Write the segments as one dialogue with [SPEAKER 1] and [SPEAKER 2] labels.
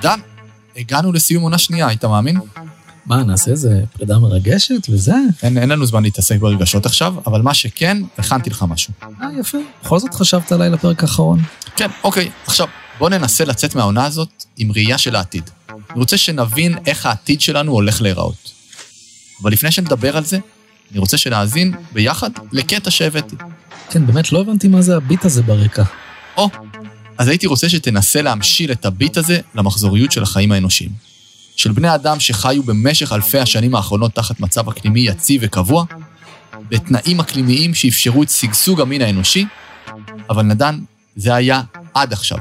[SPEAKER 1] דן, הגענו לסיום עונה שנייה, היית מאמין?
[SPEAKER 2] מה, נעשה איזה פרידה מרגשת וזה?
[SPEAKER 1] אין, אין לנו זמן להתעסק ברגשות עכשיו, אבל מה שכן, הכנתי לך משהו.
[SPEAKER 2] אה, יפה. בכל זאת חשבת עליי לפרק האחרון.
[SPEAKER 1] כן, אוקיי, עכשיו, בוא ננסה לצאת מהעונה הזאת עם ראייה של העתיד. אני רוצה שנבין איך העתיד שלנו הולך להיראות. אבל לפני שנדבר על זה, אני רוצה שנאזין ביחד לקטע שהבאתי.
[SPEAKER 2] כן, באמת לא הבנתי מה זה הביט הזה ברקע.
[SPEAKER 1] או, אז הייתי רוצה שתנסה להמשיל את הביט הזה למחזוריות של החיים האנושיים. של בני אדם שחיו במשך אלפי השנים האחרונות תחת מצב אקלימי יציב וקבוע, בתנאים אקלימיים שאפשרו את שגשוג המין האנושי, אבל נדן, זה היה עד עכשיו.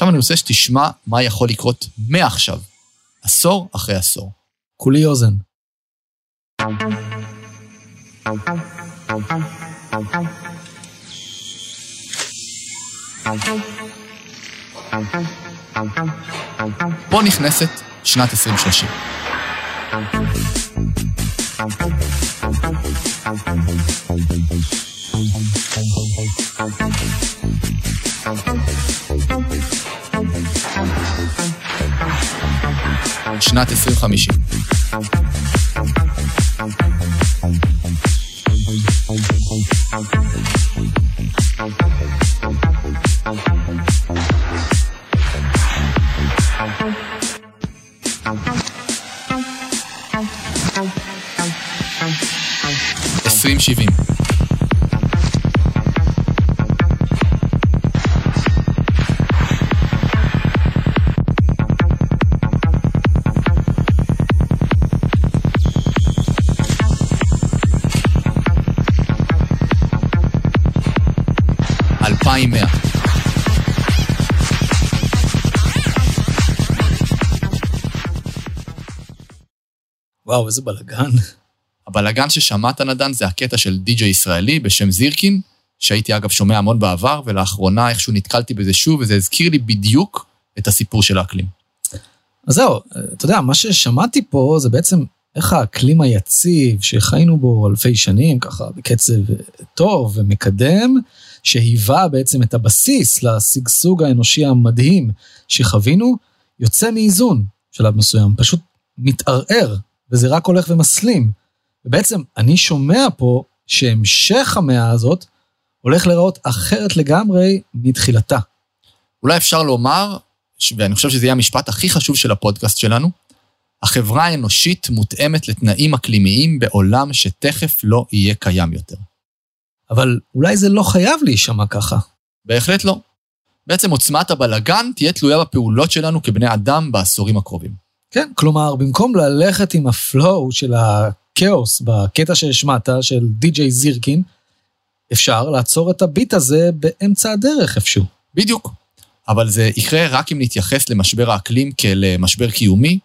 [SPEAKER 1] עכשיו אני רוצה שתשמע מה יכול לקרות מעכשיו, עשור אחרי עשור.
[SPEAKER 2] כולי אוזן.
[SPEAKER 1] פה נכנסת שנת 2030. שנת 2050. 2100.
[SPEAKER 2] וואו, איזה בלאגן.
[SPEAKER 1] הבלאגן ששמעת, נדן, זה הקטע של די-ג'יי ישראלי בשם זירקין, שהייתי אגב שומע המון בעבר, ולאחרונה איכשהו נתקלתי בזה שוב, וזה הזכיר לי בדיוק את הסיפור של האקלים.
[SPEAKER 2] אז זהו, אתה יודע, מה ששמעתי פה זה בעצם איך האקלים היציב שחיינו בו אלפי שנים, ככה בקצב טוב ומקדם, שהיווה בעצם את הבסיס לשגשוג האנושי המדהים שחווינו, יוצא מאיזון שלב מסוים, פשוט מתערער, וזה רק הולך ומסלים. ובעצם אני שומע פה שהמשך המאה הזאת הולך להיראות אחרת לגמרי מתחילתה.
[SPEAKER 1] אולי אפשר לומר, ואני חושב שזה יהיה המשפט הכי חשוב של הפודקאסט שלנו, החברה האנושית מותאמת לתנאים אקלימיים בעולם שתכף לא יהיה קיים יותר.
[SPEAKER 2] אבל אולי זה לא חייב להישמע ככה.
[SPEAKER 1] בהחלט לא. בעצם עוצמת הבלגן תהיה תלויה בפעולות שלנו כבני אדם בעשורים הקרובים.
[SPEAKER 2] כן, כלומר, במקום ללכת עם הפלואו של הכאוס בקטע שהשמעת, של די.ג'יי זירקין, אפשר לעצור את הביט הזה באמצע הדרך איפשהו.
[SPEAKER 1] בדיוק. אבל זה יקרה רק אם נתייחס למשבר האקלים כאל אה, משבר קיומי,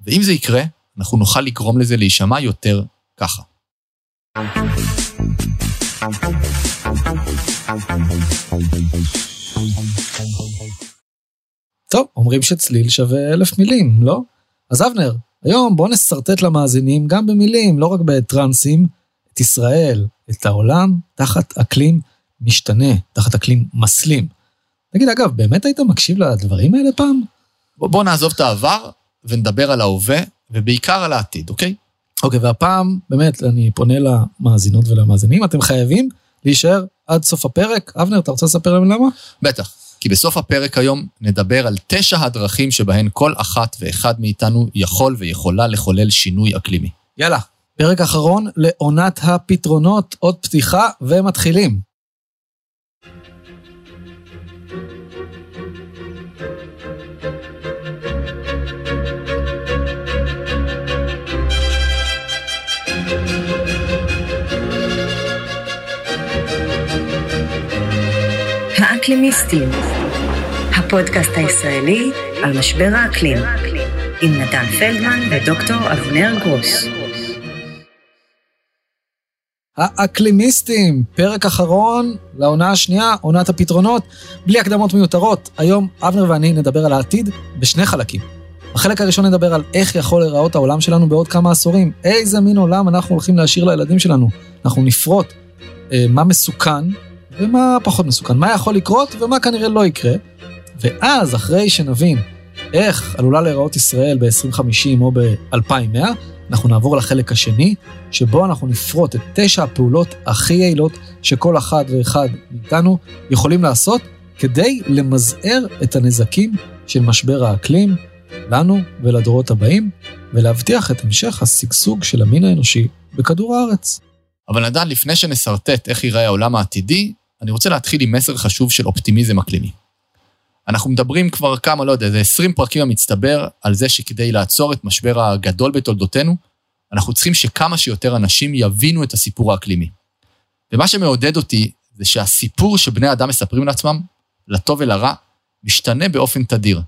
[SPEAKER 1] ואם זה יקרה, אנחנו נוכל לגרום לזה להישמע יותר ככה.
[SPEAKER 2] טוב, אומרים שצליל שווה אלף מילים, לא? אז אבנר, היום בוא נסרטט למאזינים גם במילים, לא רק בטרנסים, את ישראל, את העולם, תחת אקלים משתנה, תחת אקלים מסלים. תגיד, אגב, באמת היית מקשיב לדברים האלה פעם?
[SPEAKER 1] בוא, בוא נעזוב את העבר ונדבר על ההווה, ובעיקר על העתיד, אוקיי?
[SPEAKER 2] אוקיי, והפעם, באמת, אני פונה למאזינות ולמאזינים, אתם חייבים להישאר עד סוף הפרק. אבנר, אתה רוצה לספר להם למה?
[SPEAKER 1] בטח. כי בסוף הפרק היום נדבר על תשע הדרכים שבהן כל אחת ואחד מאיתנו יכול ויכולה לחולל שינוי אקלימי.
[SPEAKER 2] יאללה, פרק אחרון לעונת הפתרונות, עוד פתיחה ומתחילים.
[SPEAKER 3] האקלימיסטים, הפודקאסט הישראלי על משבר האקלים, עם נתן פלדמן ודוקטור אבנר גרוס.
[SPEAKER 2] האקלימיסטים, פרק אחרון לעונה השנייה, עונת הפתרונות, בלי הקדמות מיותרות. היום אבנר ואני נדבר על העתיד בשני חלקים. בחלק הראשון נדבר על איך יכול להיראות העולם שלנו בעוד כמה עשורים, איזה מין עולם אנחנו הולכים להשאיר לילדים שלנו. אנחנו נפרוט אה, מה מסוכן ומה פחות מסוכן, מה יכול לקרות ומה כנראה לא יקרה, ואז אחרי שנבין איך עלולה להיראות ישראל ב-2050 או ב-2100, אנחנו נעבור לחלק השני, שבו אנחנו נפרוט את תשע הפעולות הכי יעילות שכל אחד ואחד מאיתנו יכולים לעשות כדי למזער את הנזקים של משבר האקלים, לנו ולדורות הבאים, ולהבטיח את המשך השגשוג של המין האנושי בכדור הארץ.
[SPEAKER 1] אבל נדן, לפני שנסרטט איך ייראה העולם העתידי, אני רוצה להתחיל עם מסר חשוב של אופטימיזם אקלימי. אנחנו מדברים כבר כמה, לא יודע, זה 20 פרקים המצטבר על זה שכדי לעצור את משבר הגדול בתולדותינו, אנחנו צריכים שכמה שיותר אנשים יבינו את הסיפור האקלימי. ומה שמעודד אותי זה שהסיפור שבני אדם מספרים לעצמם, לטוב ולרע, משתנה באופן תדיר.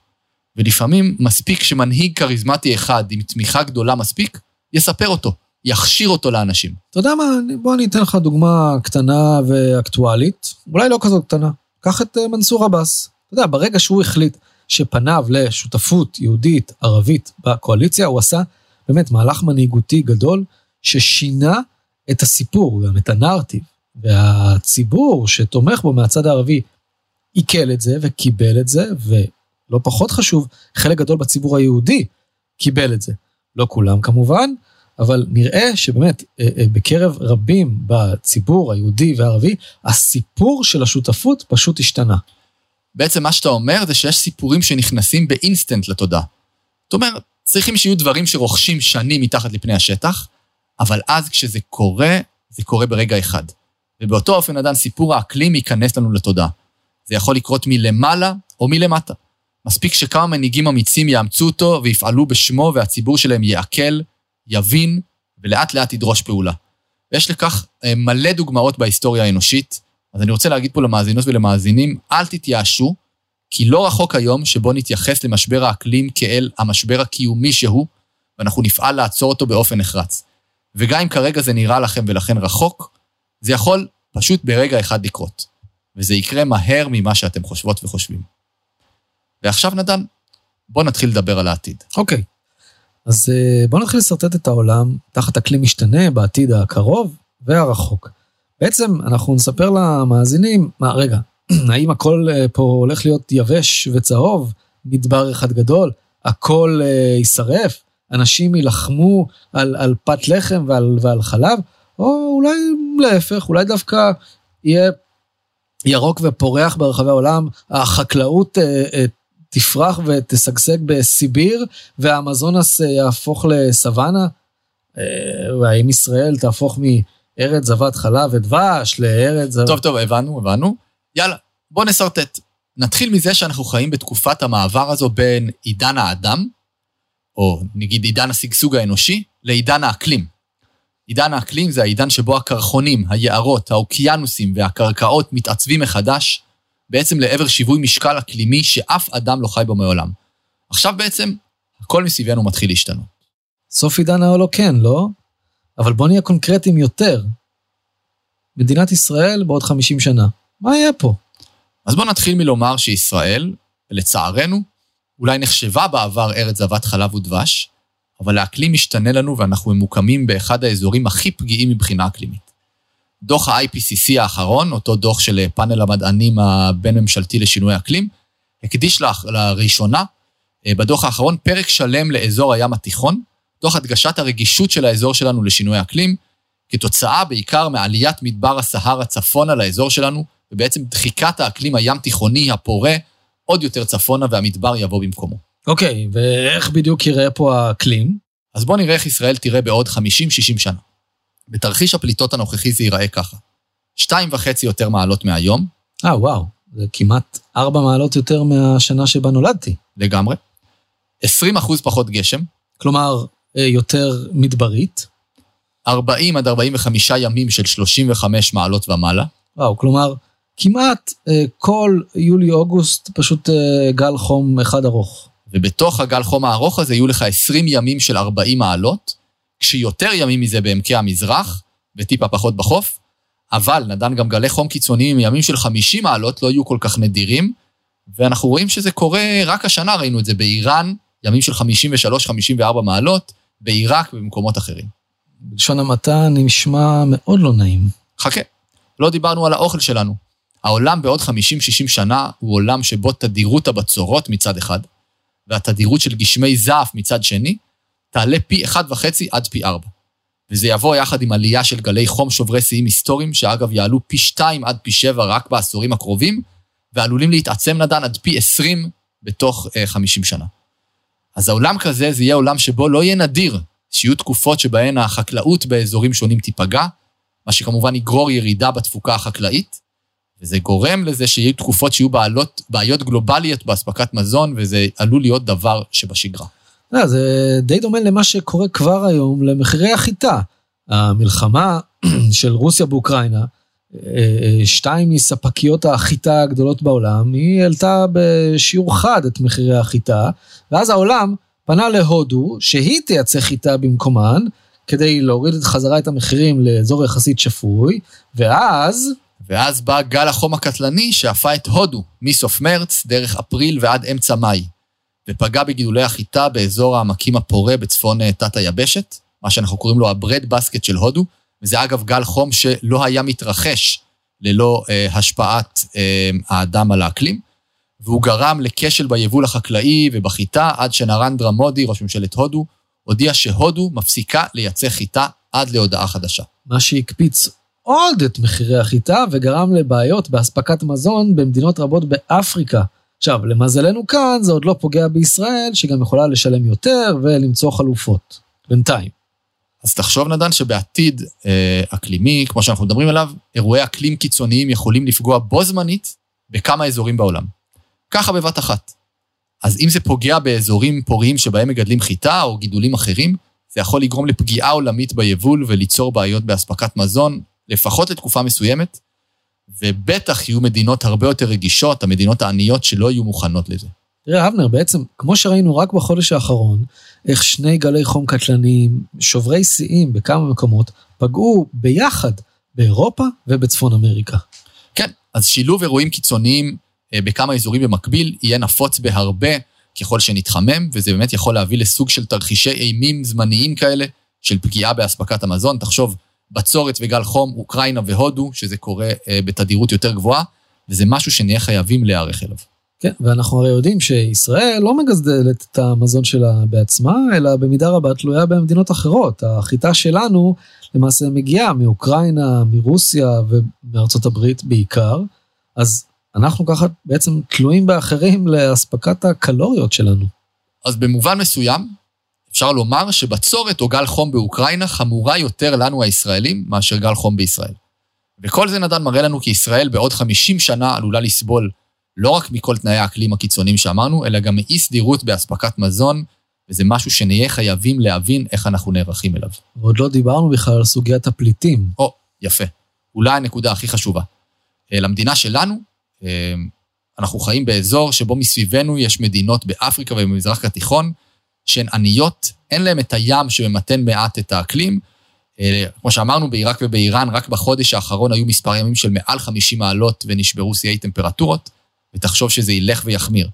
[SPEAKER 1] ולפעמים מספיק שמנהיג כריזמטי אחד עם תמיכה גדולה מספיק, יספר אותו, יכשיר אותו לאנשים.
[SPEAKER 2] אתה יודע מה, בוא אני אתן לך דוגמה קטנה ואקטואלית, אולי לא כזאת קטנה. קח את אה, מנסור עבאס. אתה יודע, ברגע שהוא החליט שפניו לשותפות יהודית ערבית בקואליציה, הוא עשה באמת מהלך מנהיגותי גדול ששינה את הסיפור, גם את הנרטיב. והציבור שתומך בו מהצד הערבי עיכל את זה וקיבל את זה, ולא פחות חשוב, חלק גדול בציבור היהודי קיבל את זה. לא כולם כמובן, אבל נראה שבאמת אה, אה, בקרב רבים בציבור היהודי והערבי, הסיפור של השותפות פשוט השתנה.
[SPEAKER 1] בעצם מה שאתה אומר זה שיש סיפורים שנכנסים באינסטנט לתודעה. זאת אומרת, צריכים שיהיו דברים שרוכשים שנים מתחת לפני השטח, אבל אז כשזה קורה, זה קורה ברגע אחד. ובאותו אופן עדיין סיפור האקלים ייכנס לנו לתודעה. זה יכול לקרות מלמעלה או מלמטה. מספיק שכמה מנהיגים אמיצים יאמצו אותו ויפעלו בשמו והציבור שלהם יעכל, יבין ולאט לאט ידרוש פעולה. ויש לכך אה, מלא דוגמאות בהיסטוריה האנושית, אז אני רוצה להגיד פה למאזינות ולמאזינים, אל תתייאשו, כי לא רחוק היום שבו נתייחס למשבר האקלים כאל המשבר הקיומי שהוא, ואנחנו נפעל לעצור אותו באופן נחרץ. וגם אם כרגע זה נראה לכם ולכן רחוק, זה יכול פשוט ברגע אחד לקרות. וזה יקרה מהר ממה שאתם חושבות וחושבים. ועכשיו נדן, בוא נתחיל לדבר על העתיד.
[SPEAKER 2] אוקיי, okay. אז אה, בוא נתחיל לשרטט את העולם תחת אקלים משתנה בעתיד הקרוב והרחוק. בעצם אנחנו נספר למאזינים, מה, רגע, האם הכל אה, פה הולך להיות יבש וצהוב, מדבר אחד גדול, הכל אה, יישרף, אנשים יילחמו על, על פת לחם ועל, ועל חלב, או אולי להפך, אולי דווקא יהיה ירוק ופורח ברחבי העולם, החקלאות אה, אה, תפרח ותשגשג בסיביר, והאמזונס אה, יהפוך לסוואנה, אה, והאם ישראל תהפוך מארץ זבת חלב ודבש לארץ זבת...
[SPEAKER 1] טוב, טוב, הבנו, הבנו. יאללה, בוא נסרטט. נתחיל מזה שאנחנו חיים בתקופת המעבר הזו בין עידן האדם, או נגיד עידן השגשוג האנושי, לעידן האקלים. עידן האקלים זה העידן שבו הקרחונים, היערות, האוקיינוסים והקרקעות מתעצבים מחדש, בעצם לעבר שיווי משקל אקלימי שאף אדם לא חי בו מעולם. עכשיו בעצם, הכל מסביבנו מתחיל להשתנות.
[SPEAKER 2] סוף עידן ההולוקן, לא? אבל בוא נהיה קונקרטיים יותר. מדינת ישראל בעוד 50 שנה. מה יהיה פה?
[SPEAKER 1] אז בואו נתחיל מלומר שישראל, לצערנו, אולי נחשבה בעבר ארץ זבת חלב ודבש, אבל האקלים משתנה לנו ואנחנו ממוקמים באחד האזורים הכי פגיעים מבחינה אקלימית. דוח ה-IPCC האחרון, אותו דוח של פאנל המדענים הבין-ממשלתי לשינוי אקלים, הקדיש לראשונה, אה, בדוח האחרון, פרק שלם לאזור הים התיכון, תוך הדגשת הרגישות של האזור שלנו לשינוי אקלים, כתוצאה בעיקר מעליית מדבר הסהרה צפונה לאזור שלנו, ובעצם דחיקת האקלים הים תיכוני הפורה עוד יותר צפונה והמדבר יבוא במקומו.
[SPEAKER 2] אוקיי, okay, ואיך בדיוק יראה פה האקלים?
[SPEAKER 1] אז בואו נראה איך ישראל תראה בעוד 50-60 שנה. בתרחיש הפליטות הנוכחי זה ייראה ככה. שתיים וחצי יותר מעלות מהיום.
[SPEAKER 2] אה, וואו, זה כמעט ארבע מעלות יותר מהשנה שבה נולדתי.
[SPEAKER 1] לגמרי. 20 אחוז פחות גשם.
[SPEAKER 2] כלומר, אה, יותר מדברית.
[SPEAKER 1] 40 עד 45 ימים של 35 מעלות ומעלה.
[SPEAKER 2] וואו, כלומר, כמעט אה, כל יולי-אוגוסט פשוט אה, גל חום אחד ארוך.
[SPEAKER 1] ובתוך הגל חום הארוך הזה יהיו לך 20 ימים של 40 מעלות, כשיותר ימים מזה בעמקי המזרח, וטיפה פחות בחוף, אבל נדן גם גלי חום קיצוניים עם ימים של 50 מעלות לא יהיו כל כך נדירים, ואנחנו רואים שזה קורה רק השנה, ראינו את זה באיראן, ימים של 53-54 מעלות, בעיראק ובמקומות אחרים.
[SPEAKER 2] בלשון המעטה נשמע מאוד לא נעים.
[SPEAKER 1] חכה, לא דיברנו על האוכל שלנו. העולם בעוד 50-60 שנה הוא עולם שבו תדירות הבצורות מצד אחד, והתדירות של גשמי זעף מצד שני, תעלה פי 1.5 עד פי 4. וזה יבוא יחד עם עלייה של גלי חום שוברי שיאים היסטוריים, שאגב יעלו פי 2 עד פי 7 רק בעשורים הקרובים, ועלולים להתעצם נדן עד פי 20 בתוך uh, 50 שנה. אז העולם כזה, זה יהיה עולם שבו לא יהיה נדיר שיהיו תקופות שבהן החקלאות באזורים שונים תיפגע, מה שכמובן יגרור ירידה בתפוקה החקלאית, וזה גורם לזה שיהיו תקופות שיהיו בעלות, בעיות גלובליות באספקת מזון, וזה עלול להיות דבר שבשגרה.
[SPEAKER 2] לא, זה די דומה למה שקורה כבר היום למחירי החיטה. המלחמה של רוסיה באוקראינה, אה, אה, שתיים מספקיות החיטה הגדולות בעולם, היא העלתה בשיעור חד את מחירי החיטה, ואז העולם פנה להודו, שהיא תייצא חיטה במקומן, כדי להוריד את חזרה את המחירים לאזור יחסית שפוי, ואז...
[SPEAKER 1] ואז בא גל החום הקטלני שאפה את הודו מסוף מרץ דרך אפריל ועד אמצע מאי, ופגע בגידולי החיטה באזור העמקים הפורה בצפון אה, תת היבשת, מה שאנחנו קוראים לו הברד בסקט של הודו, וזה אגב גל חום שלא היה מתרחש ללא אה, השפעת אה, האדם על האקלים, והוא גרם לכשל ביבול החקלאי ובחיטה עד שנרנדרה מודי, ראש ממשלת הודו, הודיע שהודו מפסיקה לייצא חיטה עד להודעה חדשה.
[SPEAKER 2] מה שהקפיץ עוד את מחירי החיטה וגרם לבעיות באספקת מזון במדינות רבות באפריקה. עכשיו, למזלנו כאן זה עוד לא פוגע בישראל, שגם יכולה לשלם יותר ולמצוא חלופות. בינתיים.
[SPEAKER 1] אז תחשוב, נדן, שבעתיד אה, אקלימי, כמו שאנחנו מדברים עליו, אירועי אקלים קיצוניים יכולים לפגוע בו זמנית בכמה אזורים בעולם. ככה בבת אחת. אז אם זה פוגע באזורים פוריים שבהם מגדלים חיטה או גידולים אחרים, זה יכול לגרום לפגיעה עולמית ביבול וליצור בעיות באספקת מזון, לפחות לתקופה מסוימת, ובטח יהיו מדינות הרבה יותר רגישות, המדינות העניות שלא יהיו מוכנות לזה.
[SPEAKER 2] תראה, אבנר, בעצם, כמו שראינו רק בחודש האחרון, איך שני גלי חום קטלניים, שוברי שיאים בכמה מקומות, פגעו ביחד באירופה ובצפון אמריקה.
[SPEAKER 1] כן, אז שילוב אירועים קיצוניים אה, בכמה אזורים במקביל יהיה נפוץ בהרבה ככל שנתחמם, וזה באמת יכול להביא לסוג של תרחישי אימים זמניים כאלה של פגיעה באספקת המזון. תחשוב, בצורת וגל חום, אוקראינה והודו, שזה קורה אה, בתדירות יותר גבוהה, וזה משהו שנהיה חייבים להיערך אליו.
[SPEAKER 2] כן, ואנחנו הרי יודעים שישראל לא מגזדלת את המזון שלה בעצמה, אלא במידה רבה תלויה במדינות אחרות. החיטה שלנו למעשה מגיעה מאוקראינה, מרוסיה ומארצות הברית בעיקר, אז אנחנו ככה בעצם תלויים באחרים לאספקת הקלוריות שלנו.
[SPEAKER 1] אז במובן מסוים, אפשר לומר שבצורת או גל חום באוקראינה חמורה יותר לנו הישראלים מאשר גל חום בישראל. וכל זה נדן מראה לנו כי ישראל בעוד 50 שנה עלולה לסבול לא רק מכל תנאי האקלים הקיצוניים שאמרנו, אלא גם מאי סדירות באספקת מזון, וזה משהו שנהיה חייבים להבין איך אנחנו נערכים אליו.
[SPEAKER 2] ועוד לא דיברנו בכלל על סוגיית הפליטים.
[SPEAKER 1] או, יפה. אולי הנקודה הכי חשובה. אה, למדינה שלנו, אה, אנחנו חיים באזור שבו מסביבנו יש מדינות באפריקה ובמזרח התיכון, שהן עניות, אין להן את הים שממתן מעט את האקלים. אה, כמו שאמרנו, בעיראק ובאיראן, רק בחודש האחרון היו מספר ימים של מעל 50 מעלות ונשברו שיאי טמפרטורות, ותחשוב שזה ילך ויחמיר.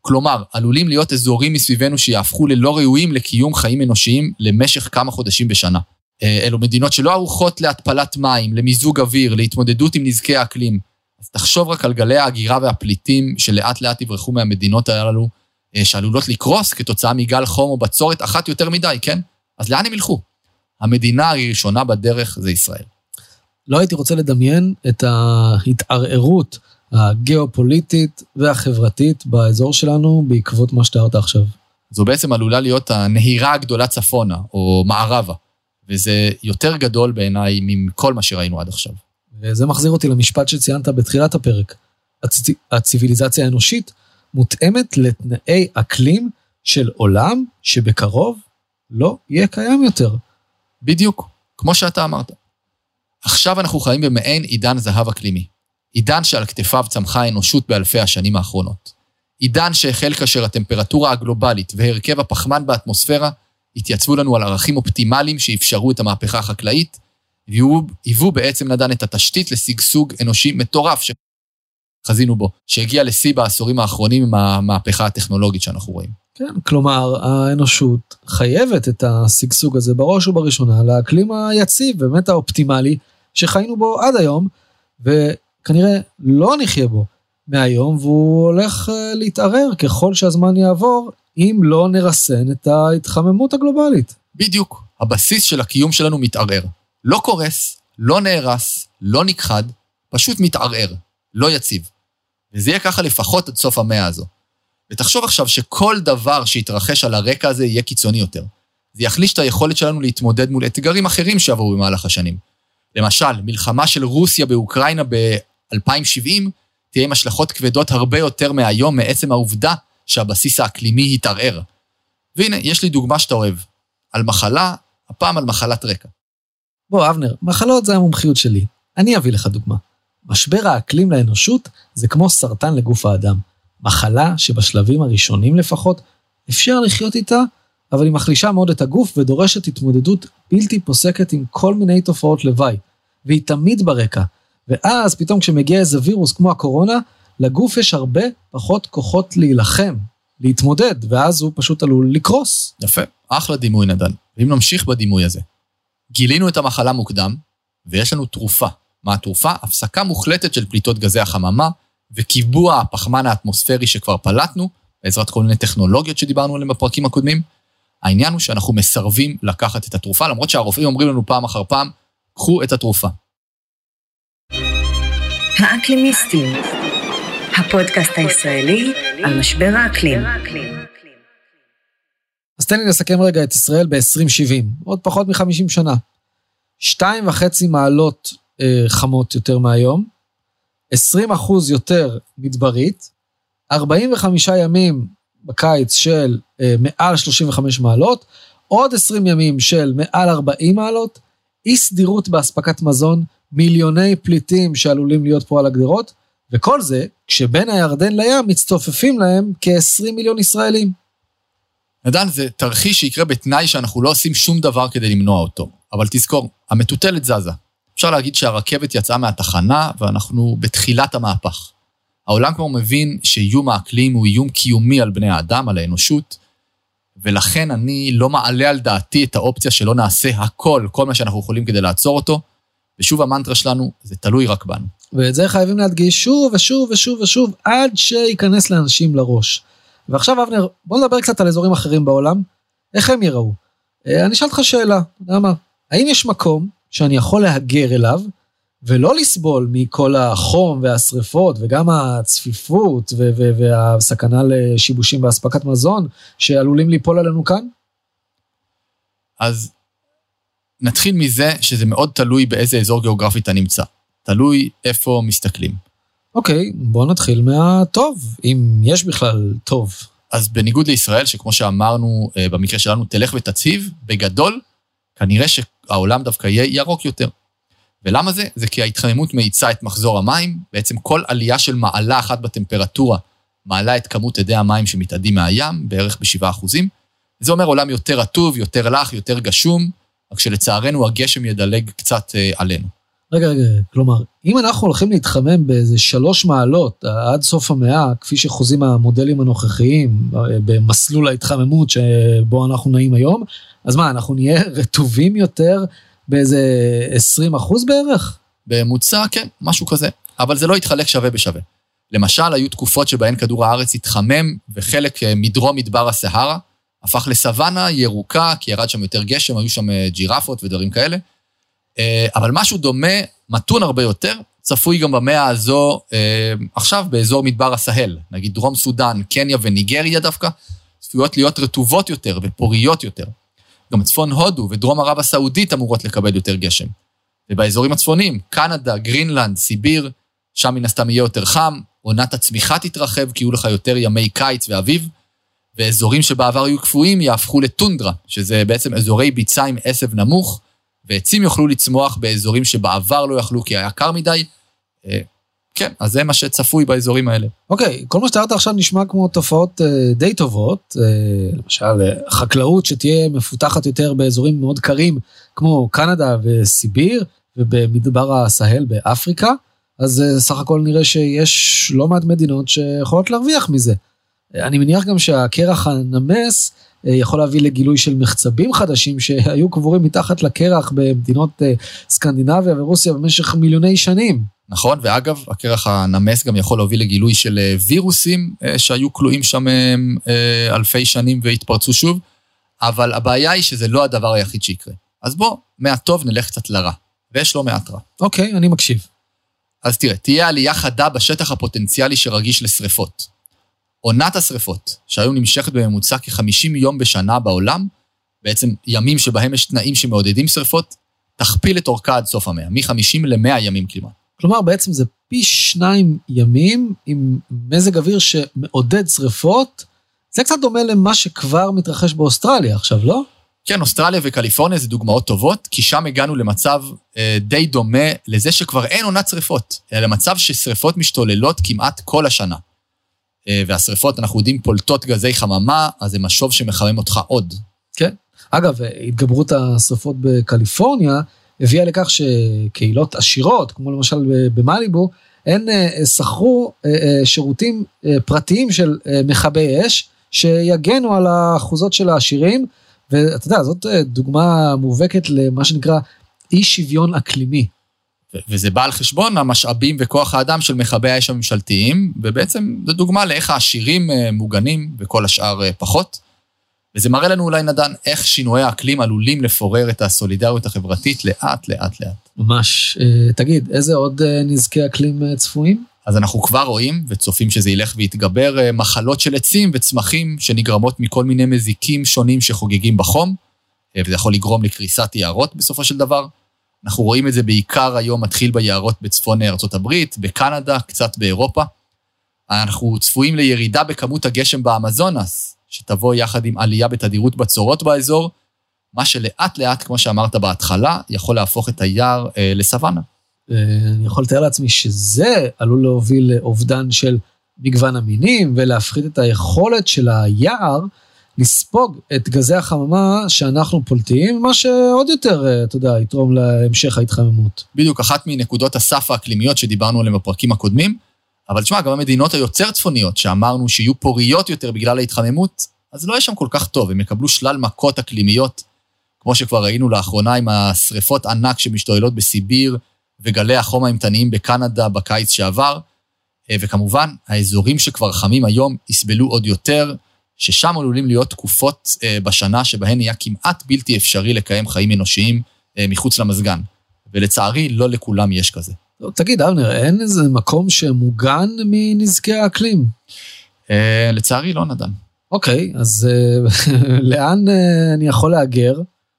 [SPEAKER 1] כלומר, עלולים להיות אזורים מסביבנו שיהפכו ללא ראויים לקיום חיים אנושיים למשך כמה חודשים בשנה. אה, אלו מדינות שלא ערוכות להתפלת מים, למיזוג אוויר, להתמודדות עם נזקי האקלים. אז תחשוב רק על גלי ההגירה והפליטים שלאט לאט יברחו מהמדינות הללו, שעלולות לקרוס כתוצאה מגל חום או בצורת אחת יותר מדי, כן? אז לאן הם ילכו? המדינה הראשונה בדרך זה ישראל.
[SPEAKER 2] לא הייתי רוצה לדמיין את ההתערערות הגיאופוליטית והחברתית באזור שלנו בעקבות מה שתיארת עכשיו.
[SPEAKER 1] זו בעצם עלולה להיות הנהירה הגדולה צפונה, או מערבה, וזה יותר גדול בעיניי מכל מה שראינו עד עכשיו.
[SPEAKER 2] וזה מחזיר אותי למשפט שציינת בתחילת הפרק. הצ... הציוויליזציה האנושית מותאמת לתנאי אקלים של עולם שבקרוב לא יהיה קיים יותר.
[SPEAKER 1] בדיוק, כמו שאתה אמרת. עכשיו אנחנו חיים במעין עידן זהב אקלימי. עידן שעל כתפיו צמחה האנושות באלפי השנים האחרונות. עידן שהחל כאשר הטמפרטורה הגלובלית והרכב הפחמן באטמוספירה התייצבו לנו על ערכים אופטימליים שאפשרו את המהפכה החקלאית, והיוו בעצם נדן את התשתית לשגשוג אנושי מטורף חזינו בו, שהגיע לשיא בעשורים האחרונים עם המהפכה הטכנולוגית שאנחנו רואים.
[SPEAKER 2] כן, כלומר, האנושות חייבת את השגשוג הזה בראש ובראשונה לאקלים היציב, באמת האופטימלי, שחיינו בו עד היום, וכנראה לא נחיה בו מהיום, והוא הולך אה, להתערער ככל שהזמן יעבור, אם לא נרסן את ההתחממות הגלובלית.
[SPEAKER 1] בדיוק, הבסיס של הקיום שלנו מתערער. לא קורס, לא נהרס, לא נכחד, פשוט מתערער, לא יציב. וזה יהיה ככה לפחות עד סוף המאה הזו. ותחשוב עכשיו שכל דבר שיתרחש על הרקע הזה יהיה קיצוני יותר. זה יחליש את היכולת שלנו להתמודד מול אתגרים אחרים שעברו במהלך השנים. למשל, מלחמה של רוסיה באוקראינה ב-2070 תהיה עם השלכות כבדות הרבה יותר מהיום מעצם העובדה שהבסיס האקלימי התערער. והנה, יש לי דוגמה שאתה אוהב. על מחלה, הפעם על מחלת רקע.
[SPEAKER 2] בוא, אבנר, מחלות זה המומחיות שלי. אני אביא לך דוגמה. משבר האקלים לאנושות זה כמו סרטן לגוף האדם. מחלה שבשלבים הראשונים לפחות אפשר לחיות איתה, אבל היא מחלישה מאוד את הגוף ודורשת התמודדות בלתי פוסקת עם כל מיני תופעות לוואי. והיא תמיד ברקע. ואז פתאום כשמגיע איזה וירוס כמו הקורונה, לגוף יש הרבה פחות כוחות להילחם, להתמודד, ואז הוא פשוט עלול לקרוס.
[SPEAKER 1] יפה, אחלה דימוי נדן. ואם נמשיך בדימוי הזה, גילינו את המחלה מוקדם, ויש לנו תרופה. מה התרופה? הפסקה מוחלטת של פליטות גזי החממה, וקיבוע הפחמן האטמוספרי שכבר פלטנו, בעזרת כל מיני טכנולוגיות שדיברנו עליהן בפרקים הקודמים. העניין הוא שאנחנו מסרבים לקחת את התרופה, למרות שהרופאים אומרים לנו פעם אחר פעם, קחו את התרופה.
[SPEAKER 3] האקלימיסטים, הפודקאסט הישראלי על משבר האקלים.
[SPEAKER 2] אז תן לי לסכם רגע את ישראל ב-2070, עוד פחות מ-50 שנה. שתיים וחצי מעלות אה, חמות יותר מהיום, 20 אחוז יותר מדברית, 45 ימים בקיץ של אה, מעל 35 מעלות, עוד 20 ימים של מעל 40 מעלות, אי סדירות באספקת מזון, מיליוני פליטים שעלולים להיות פה על הגדרות, וכל זה כשבין הירדן לים מצטופפים להם כ-20 מיליון ישראלים.
[SPEAKER 1] נדן, זה תרחיש שיקרה בתנאי שאנחנו לא עושים שום דבר כדי למנוע אותו. אבל תזכור, המטוטלת זזה. אפשר להגיד שהרכבת יצאה מהתחנה ואנחנו בתחילת המהפך. העולם כבר מבין שאיום האקלים הוא איום קיומי על בני האדם, על האנושות, ולכן אני לא מעלה על דעתי את האופציה שלא נעשה הכל, כל מה שאנחנו יכולים כדי לעצור אותו, ושוב המנטרה שלנו, זה תלוי רק בנו.
[SPEAKER 2] ואת זה חייבים להדגיש שוב ושוב ושוב ושוב, עד שייכנס לאנשים לראש. ועכשיו, אבנר, בוא נדבר קצת על אזורים אחרים בעולם, איך הם ייראו. אה, אני אשאל אותך שאלה, אתה יודע מה, האם יש מקום שאני יכול להגר אליו, ולא לסבול מכל החום והשריפות, וגם הצפיפות והסכנה לשיבושים באספקת מזון, שעלולים ליפול עלינו כאן?
[SPEAKER 1] אז נתחיל מזה שזה מאוד תלוי באיזה אזור גיאוגרפי אתה נמצא. תלוי איפה מסתכלים.
[SPEAKER 2] אוקיי, בוא נתחיל מהטוב, אם יש בכלל טוב.
[SPEAKER 1] אז בניגוד לישראל, שכמו שאמרנו, אה, במקרה שלנו, תלך ותציב, בגדול, כנראה שהעולם דווקא יהיה ירוק יותר. ולמה זה? זה כי ההתחממות מאיצה את מחזור המים, בעצם כל עלייה של מעלה אחת בטמפרטורה מעלה את כמות אדי המים שמתאדים מהים, בערך ב-7%. זה אומר עולם יותר רטוב, יותר לח, יותר גשום, רק שלצערנו הגשם ידלג קצת אה, עלינו.
[SPEAKER 2] רגע, רגע, כלומר, אם אנחנו הולכים להתחמם באיזה שלוש מעלות אה, עד סוף המאה, כפי שחוזים המודלים הנוכחיים אה, במסלול ההתחממות שבו אנחנו נעים היום, אז מה, אנחנו נהיה רטובים יותר באיזה 20 אחוז בערך?
[SPEAKER 1] בממוצע, כן, משהו כזה. אבל זה לא יתחלק שווה בשווה. למשל, היו תקופות שבהן כדור הארץ התחמם, וחלק מדרום מדבר הסהרה הפך לסוואנה ירוקה, כי ירד שם יותר גשם, היו שם ג'ירפות ודברים כאלה. אה, אבל משהו דומה, מתון הרבה יותר, צפוי גם במאה הזו אה, עכשיו באזור מדבר הסהל, נגיד דרום סודאן, קניה וניגריה דווקא, צפויות להיות רטובות יותר ופוריות יותר. גם צפון הודו ודרום ערב הסעודית אמורות לקבל יותר גשם. ובאזורים הצפוניים, קנדה, גרינלנד, סיביר, שם מן הסתם יהיה יותר חם, עונת הצמיחה תתרחב כי יהיו לך יותר ימי קיץ ואביב, ואזורים שבעבר היו קפואים יהפכו לטונדרה, שזה בעצם אזורי ביצה עם עשב נמוך, ועצים יוכלו לצמוח באזורים שבעבר לא יכלו כי היה קר מדי. אה, כן, אז זה מה שצפוי באזורים האלה.
[SPEAKER 2] אוקיי, okay, כל מה שתיארת עכשיו נשמע כמו תופעות uh, די טובות, uh, למשל חקלאות שתהיה מפותחת יותר באזורים מאוד קרים, כמו קנדה וסיביר, ובמדבר הסהל באפריקה, אז אה, סך הכל נראה שיש לא מעט מדינות שיכולות להרוויח מזה. אני מניח גם שהקרח הנמס אה, יכול להביא לגילוי של מחצבים חדשים שהיו קבורים מתחת לקרח במדינות אה, סקנדינביה ורוסיה במשך מיליוני שנים.
[SPEAKER 1] נכון, ואגב, הקרח הנמס גם יכול להוביל לגילוי של אה, וירוסים שהיו כלואים שם אלפי שנים והתפרצו שוב, אבל הבעיה היא שזה לא הדבר היחיד שיקרה. אז בוא, מהטוב נלך קצת לרע, ויש לא מעט רע.
[SPEAKER 2] אוקיי, אני מקשיב.
[SPEAKER 1] אז תראה, תהיה עלייה חדה בשטח הפוטנציאלי שרגיש לשריפות. עונת השרפות, שהיום נמשכת בממוצע כ-50 יום בשנה בעולם, בעצם ימים שבהם יש תנאים שמעודדים שרפות, תכפיל את אורכה עד סוף המאה, מ-50 ל-100 ימים כמעט.
[SPEAKER 2] כלומר, בעצם זה פי שניים ימים עם מזג אוויר שמעודד שרפות. זה קצת דומה למה שכבר מתרחש באוסטרליה עכשיו, לא?
[SPEAKER 1] כן, אוסטרליה וקליפורניה זה דוגמאות טובות, כי שם הגענו למצב אה, די דומה לזה שכבר אין עונת שרפות, אלא למצב ששרפות משתוללות כמעט כל השנה. אה, והשריפות, אנחנו יודעים, פולטות גזי חממה, אז זה משוב שמחמם אותך עוד.
[SPEAKER 2] כן. אגב, התגברות השריפות בקליפורניה הביאה לכך שקהילות עשירות, כמו למשל במאליבו, הן אה, שכרו אה, שירותים פרטיים של מכבי אש, שיגנו על האחוזות של העשירים, ואתה יודע, זאת דוגמה מובהקת למה שנקרא אי שוויון אקלימי.
[SPEAKER 1] וזה בא על חשבון המשאבים וכוח האדם של מכבי האש הממשלתיים, ובעצם זו דוגמה לאיך העשירים אה, מוגנים וכל השאר אה, פחות. וזה מראה לנו אולי, נדן, איך שינויי האקלים עלולים לפורר את הסולידריות החברתית לאט, לאט, לאט.
[SPEAKER 2] ממש. אה, תגיד, איזה עוד נזקי אקלים צפויים?
[SPEAKER 1] אז אנחנו כבר רואים וצופים שזה ילך ויתגבר מחלות של עצים וצמחים שנגרמות מכל מיני מזיקים שונים שחוגגים בחום, וזה יכול לגרום לקריסת יערות בסופו של דבר. אנחנו רואים את זה בעיקר היום מתחיל ביערות בצפון הברית, בקנדה, קצת באירופה. אנחנו צפויים לירידה בכמות הגשם באמזונס, שתבוא יחד עם עלייה בתדירות בצורות באזור, מה שלאט לאט, כמו שאמרת בהתחלה, יכול להפוך את היער אה, לסוואנה.
[SPEAKER 2] אה, אני יכול לתאר לעצמי שזה עלול להוביל לאובדן של מגוון המינים ולהפחית את היכולת של היער לספוג את גזי החממה שאנחנו פולטים, מה שעוד יותר, אה, אתה יודע, יתרום להמשך ההתחממות.
[SPEAKER 1] בדיוק, אחת מנקודות הסף האקלימיות שדיברנו עליהן בפרקים הקודמים, אבל תשמע, גם המדינות היותר צפוניות, שאמרנו שיהיו פוריות יותר בגלל ההתחממות, אז לא יהיה שם כל כך טוב, הם יקבלו שלל מכות אקלימיות, כמו שכבר ראינו לאחרונה עם השריפות ענק שמשתוללות בסיביר, וגלי החום האימתניים בקנדה בקיץ שעבר, אה, וכמובן, האזורים שכבר חמים היום יסבלו עוד יותר, ששם עלולים להיות תקופות אה, בשנה שבהן נהיה כמעט בלתי אפשרי לקיים חיים אנושיים אה, מחוץ למזגן. ולצערי, לא לכולם יש כזה.
[SPEAKER 2] תגיד, אבנר, אין איזה מקום שמוגן מנזקי האקלים?
[SPEAKER 1] אה, לצערי, לא נדן.
[SPEAKER 2] אוקיי, אז אה, לאן אני יכול להגר?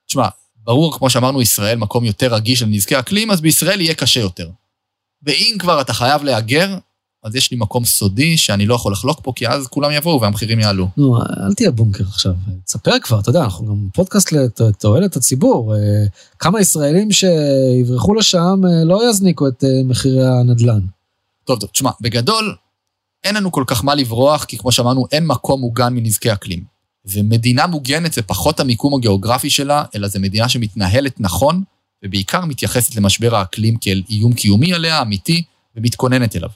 [SPEAKER 1] תשמע, ברור, כמו שאמרנו, ישראל מקום יותר רגיש לנזקי אקלים, אז בישראל יהיה קשה יותר. ואם כבר אתה חייב להגר, אז יש לי מקום סודי שאני לא יכול לחלוק פה, כי אז כולם יבואו והמחירים יעלו.
[SPEAKER 2] נו, אל תהיה בונקר עכשיו, תספר כבר, אתה יודע, אנחנו גם פודקאסט לתועלת הציבור. אה, כמה ישראלים שיברחו לשם אה, לא יזניקו את אה, מחירי הנדל"ן.
[SPEAKER 1] טוב, טוב, תשמע, בגדול, אין לנו כל כך מה לברוח, כי כמו שאמרנו, אין מקום מוגן מנזקי אקלים. ומדינה מוגנת זה פחות המיקום הגיאוגרפי שלה, אלא זה מדינה שמתנהלת נכון, ובעיקר מתייחסת למשבר האקלים כאל איום קיומי עליה, אמיתי, ומתכוננת אליו.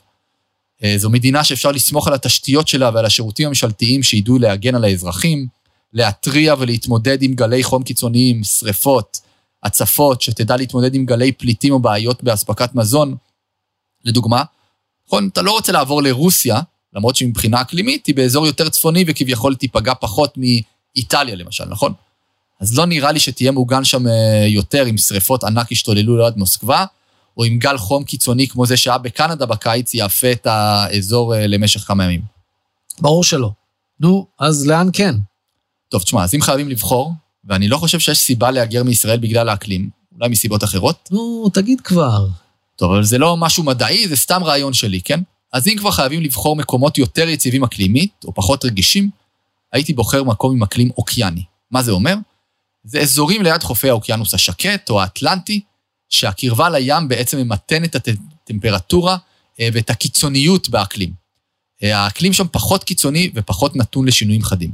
[SPEAKER 1] אה, זו מדינה שאפשר לסמוך על התשתיות שלה ועל השירותים הממשלתיים שידעו להגן על האזרחים, להתריע ולהתמודד עם גלי חום קיצוניים, שריפות, הצפות, שתדע להתמודד עם גלי פליטים או בעיות באספקת מזון. לדוגמה, נכון, אתה לא רוצה לעבור לרוסיה, למרות שמבחינה אקלימית היא באזור יותר צפוני וכביכול תיפגע פחות מאיטליה למשל, נכון? אז לא נראה לי שתהיה מוגן שם אה, יותר אם שריפות ענק ישתוללו ליד מוסקבה, או אם גל חום קיצוני כמו זה שהיה בקנדה בקיץ, יאפה את האזור אה, למשך כמה ימים.
[SPEAKER 2] ברור שלא. נו, אז לאן כן?
[SPEAKER 1] טוב, תשמע, אז אם חייבים לבחור, ואני לא חושב שיש סיבה להגר מישראל בגלל האקלים, אולי מסיבות אחרות.
[SPEAKER 2] נו, תגיד כבר.
[SPEAKER 1] טוב, אבל זה לא משהו מדעי, זה סתם רעיון שלי, כן? אז אם כבר חייבים לבחור מקומות יותר יציבים אקלימית, או פחות רגישים, הייתי בוחר מקום עם אקלים אוקיאני. מה זה אומר? זה אזורים ליד חופי האוקיינוס השקט או האטלנטי, שהקרבה לים בעצם ממתן את הטמפרטורה אה, ואת הקיצוניות באקלים. אה, האקלים שם פחות קיצוני ופחות נתון לשינויים חדים.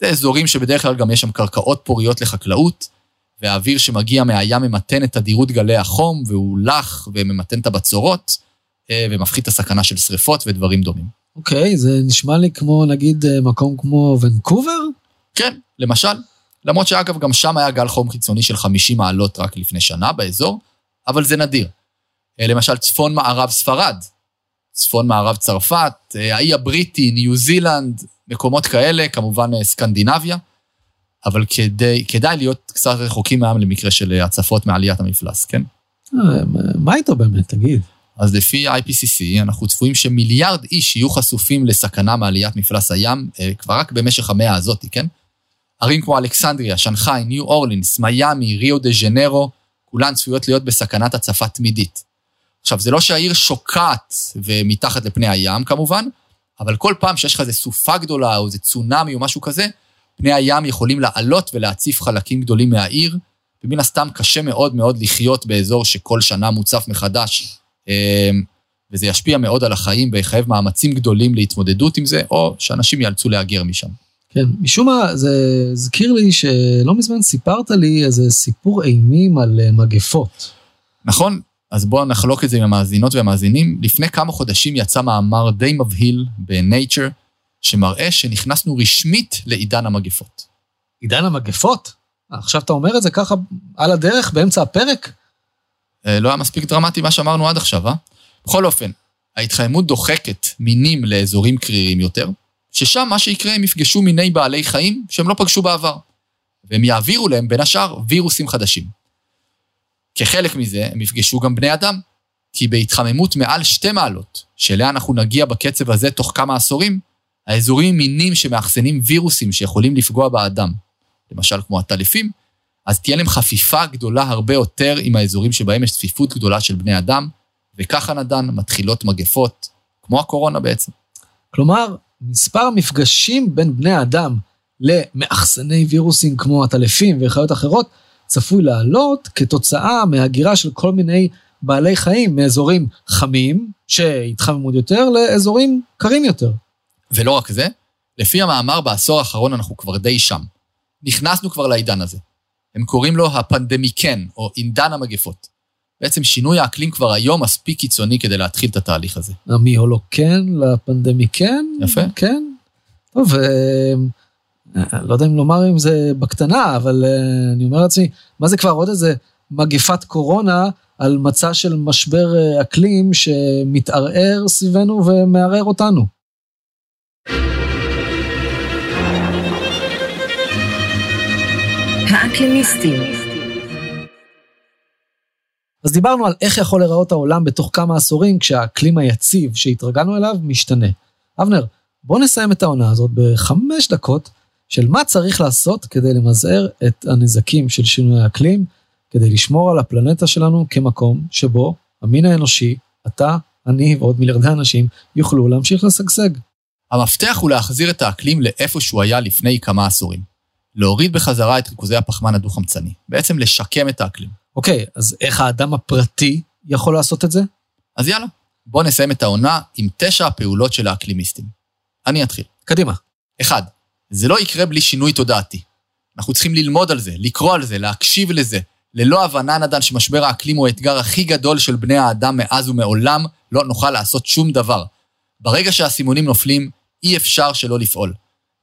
[SPEAKER 1] זה אזורים שבדרך כלל גם יש שם קרקעות פוריות לחקלאות, והאוויר שמגיע מהים ממתן את תדירות גלי החום, והוא לח וממתן את הבצורות, אה, ומפחית את הסכנה של שריפות ודברים דומים.
[SPEAKER 2] אוקיי, זה נשמע לי כמו נגיד מקום כמו ונקובר?
[SPEAKER 1] כן, למשל. למרות שאגב, גם שם היה גל חום חיצוני של 50 מעלות רק לפני שנה באזור, אבל זה נדיר. אה, למשל, צפון מערב ספרד, צפון מערב צרפת, אה, האי הבריטי, ניו זילנד, מקומות כאלה, כמובן אה, סקנדינביה, אבל כדי, כדאי להיות קצת רחוקים מהעם למקרה של הצפות מעליית המפלס, כן?
[SPEAKER 2] מה איתו באמת, תגיד?
[SPEAKER 1] אז לפי IPCC, אנחנו צפויים שמיליארד איש יהיו חשופים לסכנה מעליית מפלס הים כבר רק במשך המאה הזאת, כן? ערים כמו אלכסנדריה, שנגחאי, ניו אורלינס, מיאמי, ריו דה ז'נרו, כולן צפויות להיות בסכנת הצפה תמידית. עכשיו, זה לא שהעיר שוקעת ומתחת לפני הים כמובן, אבל כל פעם שיש לך איזו סופה גדולה או איזה צונאמי או משהו כזה, פני הים יכולים לעלות ולהציף חלקים גדולים מהעיר, ומן הסתם קשה מאוד מאוד לחיות באזור שכל שנה מוצף מחדש, אמ, וזה ישפיע מאוד על החיים ויחייב מאמצים גדולים להתמודדות עם זה, או שאנשים ייאלצו להגר משם.
[SPEAKER 2] כן, משום מה זה הזכיר לי שלא מזמן סיפרת לי איזה סיפור אימים על אה, מגפות.
[SPEAKER 1] נכון, אז בואו נחלוק את זה עם המאזינות והמאזינים. לפני כמה חודשים יצא מאמר די מבהיל ב-Nature, שמראה שנכנסנו רשמית לעידן המגפות.
[SPEAKER 2] עידן המגפות? עכשיו אתה אומר את זה ככה על הדרך, באמצע הפרק?
[SPEAKER 1] אה, לא היה מספיק דרמטי מה שאמרנו עד עכשיו, אה? בכל אופן, ההתחממות דוחקת מינים לאזורים קרירים יותר, ששם מה שיקרה הם יפגשו מיני בעלי חיים שהם לא פגשו בעבר, והם יעבירו להם בין השאר וירוסים חדשים. כחלק מזה הם יפגשו גם בני אדם, כי בהתחממות מעל שתי מעלות, שאליה אנחנו נגיע בקצב הזה תוך כמה עשורים, האזורים מינים שמאחסנים וירוסים שיכולים לפגוע באדם, למשל כמו הטלפים, אז תהיה להם חפיפה גדולה הרבה יותר עם האזורים שבהם יש צפיפות גדולה של בני אדם, וככה נדן מתחילות מגפות, כמו הקורונה בעצם.
[SPEAKER 2] כלומר, מספר המפגשים בין בני אדם למאחסני וירוסים כמו עטלפים וחיות אחרות, צפוי לעלות כתוצאה מהגירה של כל מיני בעלי חיים מאזורים חמים, שהתחממו יותר, לאזורים קרים יותר.
[SPEAKER 1] ולא רק זה, לפי המאמר בעשור האחרון אנחנו כבר די שם. נכנסנו כבר לעידן הזה. הם קוראים לו הפנדמיקן, או עידן המגפות. בעצם שינוי האקלים כבר היום מספיק קיצוני כדי להתחיל את התהליך הזה.
[SPEAKER 2] מהולוקן לפנדמיקן?
[SPEAKER 1] יפה.
[SPEAKER 2] כן. טוב, אה, לא יודע אם לומר אם זה בקטנה, אבל אה, אני אומר לעצמי, מה זה כבר עוד איזה מגפת קורונה על מצע של משבר אה, אקלים שמתערער סביבנו ומערער אותנו.
[SPEAKER 3] האקלימיסטים
[SPEAKER 2] אז דיברנו על איך יכול להיראות העולם בתוך כמה עשורים כשהאקלים היציב שהתרגלנו אליו משתנה. אבנר, בוא נסיים את העונה הזאת בחמש דקות של מה צריך לעשות כדי למזער את הנזקים של שינוי האקלים, כדי לשמור על הפלנטה שלנו כמקום שבו המין האנושי, אתה, אני ועוד מיליארדי אנשים, יוכלו להמשיך לשגשג.
[SPEAKER 1] המפתח הוא להחזיר את האקלים לאיפה שהוא היה לפני כמה עשורים. להוריד בחזרה את ריכוזי הפחמן הדו-חמצני, בעצם לשקם את האקלים.
[SPEAKER 2] אוקיי, אז איך האדם הפרטי יכול לעשות את זה?
[SPEAKER 1] אז יאללה, בואו נסיים את העונה עם תשע הפעולות של האקלימיסטים. אני אתחיל.
[SPEAKER 2] קדימה.
[SPEAKER 1] אחד, זה לא יקרה בלי שינוי תודעתי. אנחנו צריכים ללמוד על זה, לקרוא על זה, להקשיב לזה. ללא הבנה נדן שמשבר האקלים הוא האתגר הכי גדול של בני האדם מאז ומעולם, לא נוכל לעשות שום דבר. ברגע שהאסימונים נופלים, אי אפשר שלא לפעול.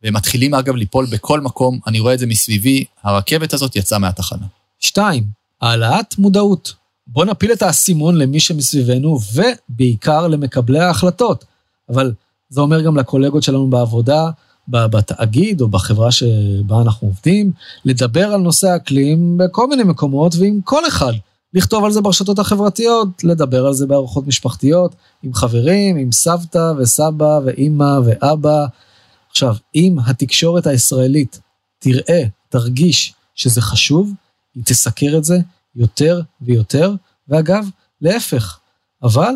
[SPEAKER 1] והם מתחילים אגב ליפול בכל מקום, אני רואה את זה מסביבי, הרכבת הזאת יצאה מהתחנה.
[SPEAKER 2] שתיים, העלאת מודעות. בוא נפיל את האסימון למי שמסביבנו, ובעיקר למקבלי ההחלטות. אבל זה אומר גם לקולגות שלנו בעבודה, בתאגיד או בחברה שבה אנחנו עובדים, לדבר על נושא האקלים בכל מיני מקומות ועם כל אחד. לכתוב על זה ברשתות החברתיות, לדבר על זה בארוחות משפחתיות, עם חברים, עם סבתא וסבא ואימא ואבא. עכשיו, אם התקשורת הישראלית תראה, תרגיש שזה חשוב, היא תסקר את זה יותר ויותר, ואגב, להפך. אבל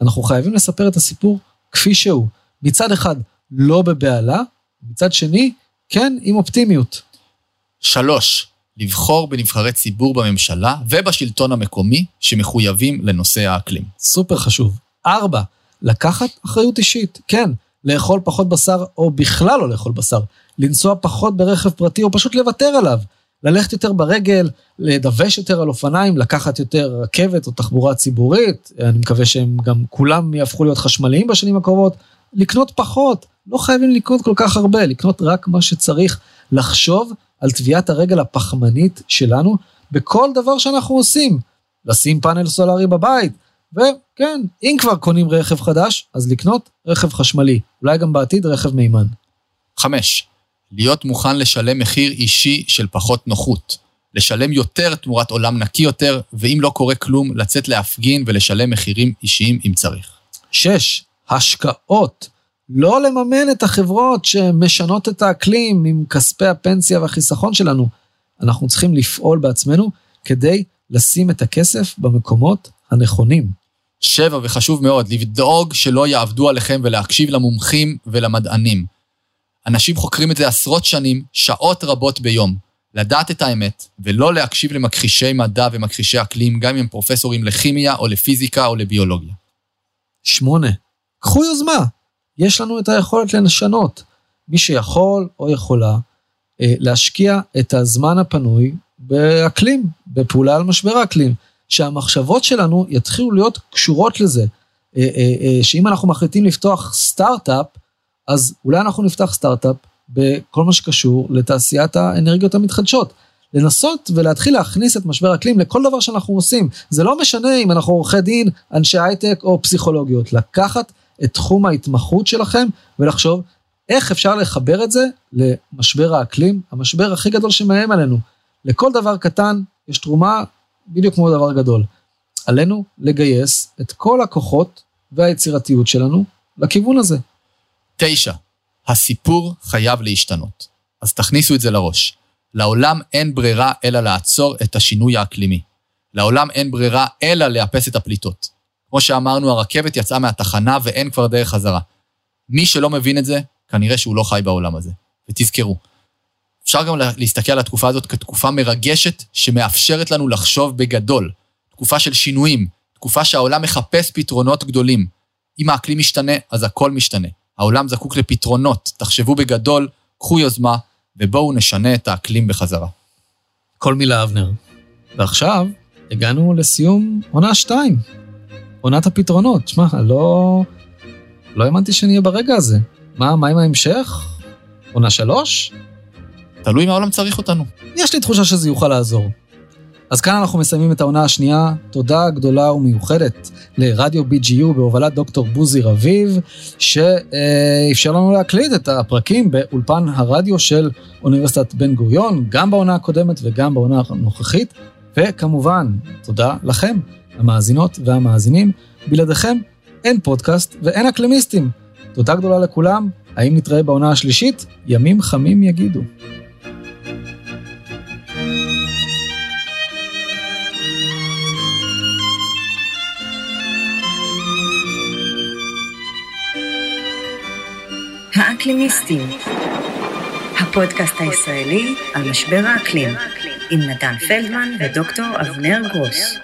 [SPEAKER 2] אנחנו חייבים לספר את הסיפור כפי שהוא. מצד אחד, לא בבהלה, מצד שני, כן, עם אופטימיות.
[SPEAKER 1] שלוש, לבחור בנבחרי ציבור בממשלה ובשלטון המקומי שמחויבים לנושא האקלים.
[SPEAKER 2] סופר חשוב. ארבע, לקחת אחריות אישית. כן, לאכול פחות בשר או בכלל לא לאכול בשר. לנסוע פחות ברכב פרטי או פשוט לוותר עליו. ללכת יותר ברגל, לדווש יותר על אופניים, לקחת יותר רכבת או תחבורה ציבורית, אני מקווה שהם גם כולם יהפכו להיות חשמליים בשנים הקרובות, לקנות פחות, לא חייבים לקנות כל כך הרבה, לקנות רק מה שצריך, לחשוב על טביעת הרגל הפחמנית שלנו בכל דבר שאנחנו עושים, לשים פאנל סולארי בבית, וכן, אם כבר קונים רכב חדש, אז לקנות רכב חשמלי, אולי גם בעתיד רכב מימן.
[SPEAKER 1] חמש, להיות מוכן לשלם מחיר אישי של פחות נוחות. לשלם יותר תמורת עולם נקי יותר, ואם לא קורה כלום, לצאת להפגין ולשלם מחירים אישיים אם צריך.
[SPEAKER 2] שש, השקעות. לא לממן את החברות שמשנות את האקלים עם כספי הפנסיה והחיסכון שלנו. אנחנו צריכים לפעול בעצמנו כדי לשים את הכסף במקומות הנכונים.
[SPEAKER 1] שבע, וחשוב מאוד, לדאוג שלא יעבדו עליכם ולהקשיב למומחים ולמדענים. אנשים חוקרים את זה עשרות שנים, שעות רבות ביום. לדעת את האמת, ולא להקשיב למכחישי מדע ומכחישי אקלים, גם אם הם פרופסורים לכימיה או לפיזיקה או לביולוגיה.
[SPEAKER 2] שמונה, קחו יוזמה. יש לנו את היכולת לשנות. מי שיכול או יכולה אה, להשקיע את הזמן הפנוי באקלים, בפעולה על משבר האקלים. שהמחשבות שלנו יתחילו להיות קשורות לזה. אה, אה, שאם אנחנו מחליטים לפתוח סטארט-אפ, אז אולי אנחנו נפתח סטארט-אפ בכל מה שקשור לתעשיית האנרגיות המתחדשות. לנסות ולהתחיל להכניס את משבר האקלים לכל דבר שאנחנו עושים. זה לא משנה אם אנחנו עורכי דין, אנשי הייטק או פסיכולוגיות. לקחת את תחום ההתמחות שלכם ולחשוב איך אפשר לחבר את זה למשבר האקלים, המשבר הכי גדול שמאיים עלינו. לכל דבר קטן יש תרומה בדיוק כמו דבר גדול. עלינו לגייס את כל הכוחות והיצירתיות שלנו לכיוון הזה.
[SPEAKER 1] תשע, הסיפור חייב להשתנות. אז תכניסו את זה לראש. לעולם אין ברירה אלא לעצור את השינוי האקלימי. לעולם אין ברירה אלא לאפס את הפליטות. כמו שאמרנו, הרכבת יצאה מהתחנה ואין כבר דרך חזרה. מי שלא מבין את זה, כנראה שהוא לא חי בעולם הזה. ותזכרו, אפשר גם להסתכל על התקופה הזאת כתקופה מרגשת שמאפשרת לנו לחשוב בגדול. תקופה של שינויים, תקופה שהעולם מחפש פתרונות גדולים. אם האקלים משתנה, אז הכל משתנה. העולם זקוק לפתרונות, תחשבו בגדול, קחו יוזמה, ובואו נשנה את האקלים בחזרה.
[SPEAKER 2] כל מילה אבנר. ועכשיו הגענו לסיום עונה 2. עונת הפתרונות. שמע, לא... לא האמנתי שנהיה ברגע הזה. מה, מה עם ההמשך? עונה 3?
[SPEAKER 1] תלוי אם העולם צריך אותנו.
[SPEAKER 2] יש לי תחושה שזה יוכל לעזור. אז כאן אנחנו מסיימים את העונה השנייה. תודה גדולה ומיוחדת לרדיו BGU בהובלת דוקטור בוזי רביב, שאפשר לנו להקליט את הפרקים באולפן הרדיו של אוניברסיטת בן גוריון, גם בעונה הקודמת וגם בעונה הנוכחית. וכמובן, תודה לכם, המאזינות והמאזינים. בלעדיכם אין פודקאסט ואין אקלמיסטים. תודה גדולה לכולם, האם נתראה בעונה השלישית? ימים חמים יגידו.
[SPEAKER 3] האקלימיסטים, הפודקאסט הישראלי על משבר האקלים, עם נתן פלדמן ודוקטור אבנר גרוס.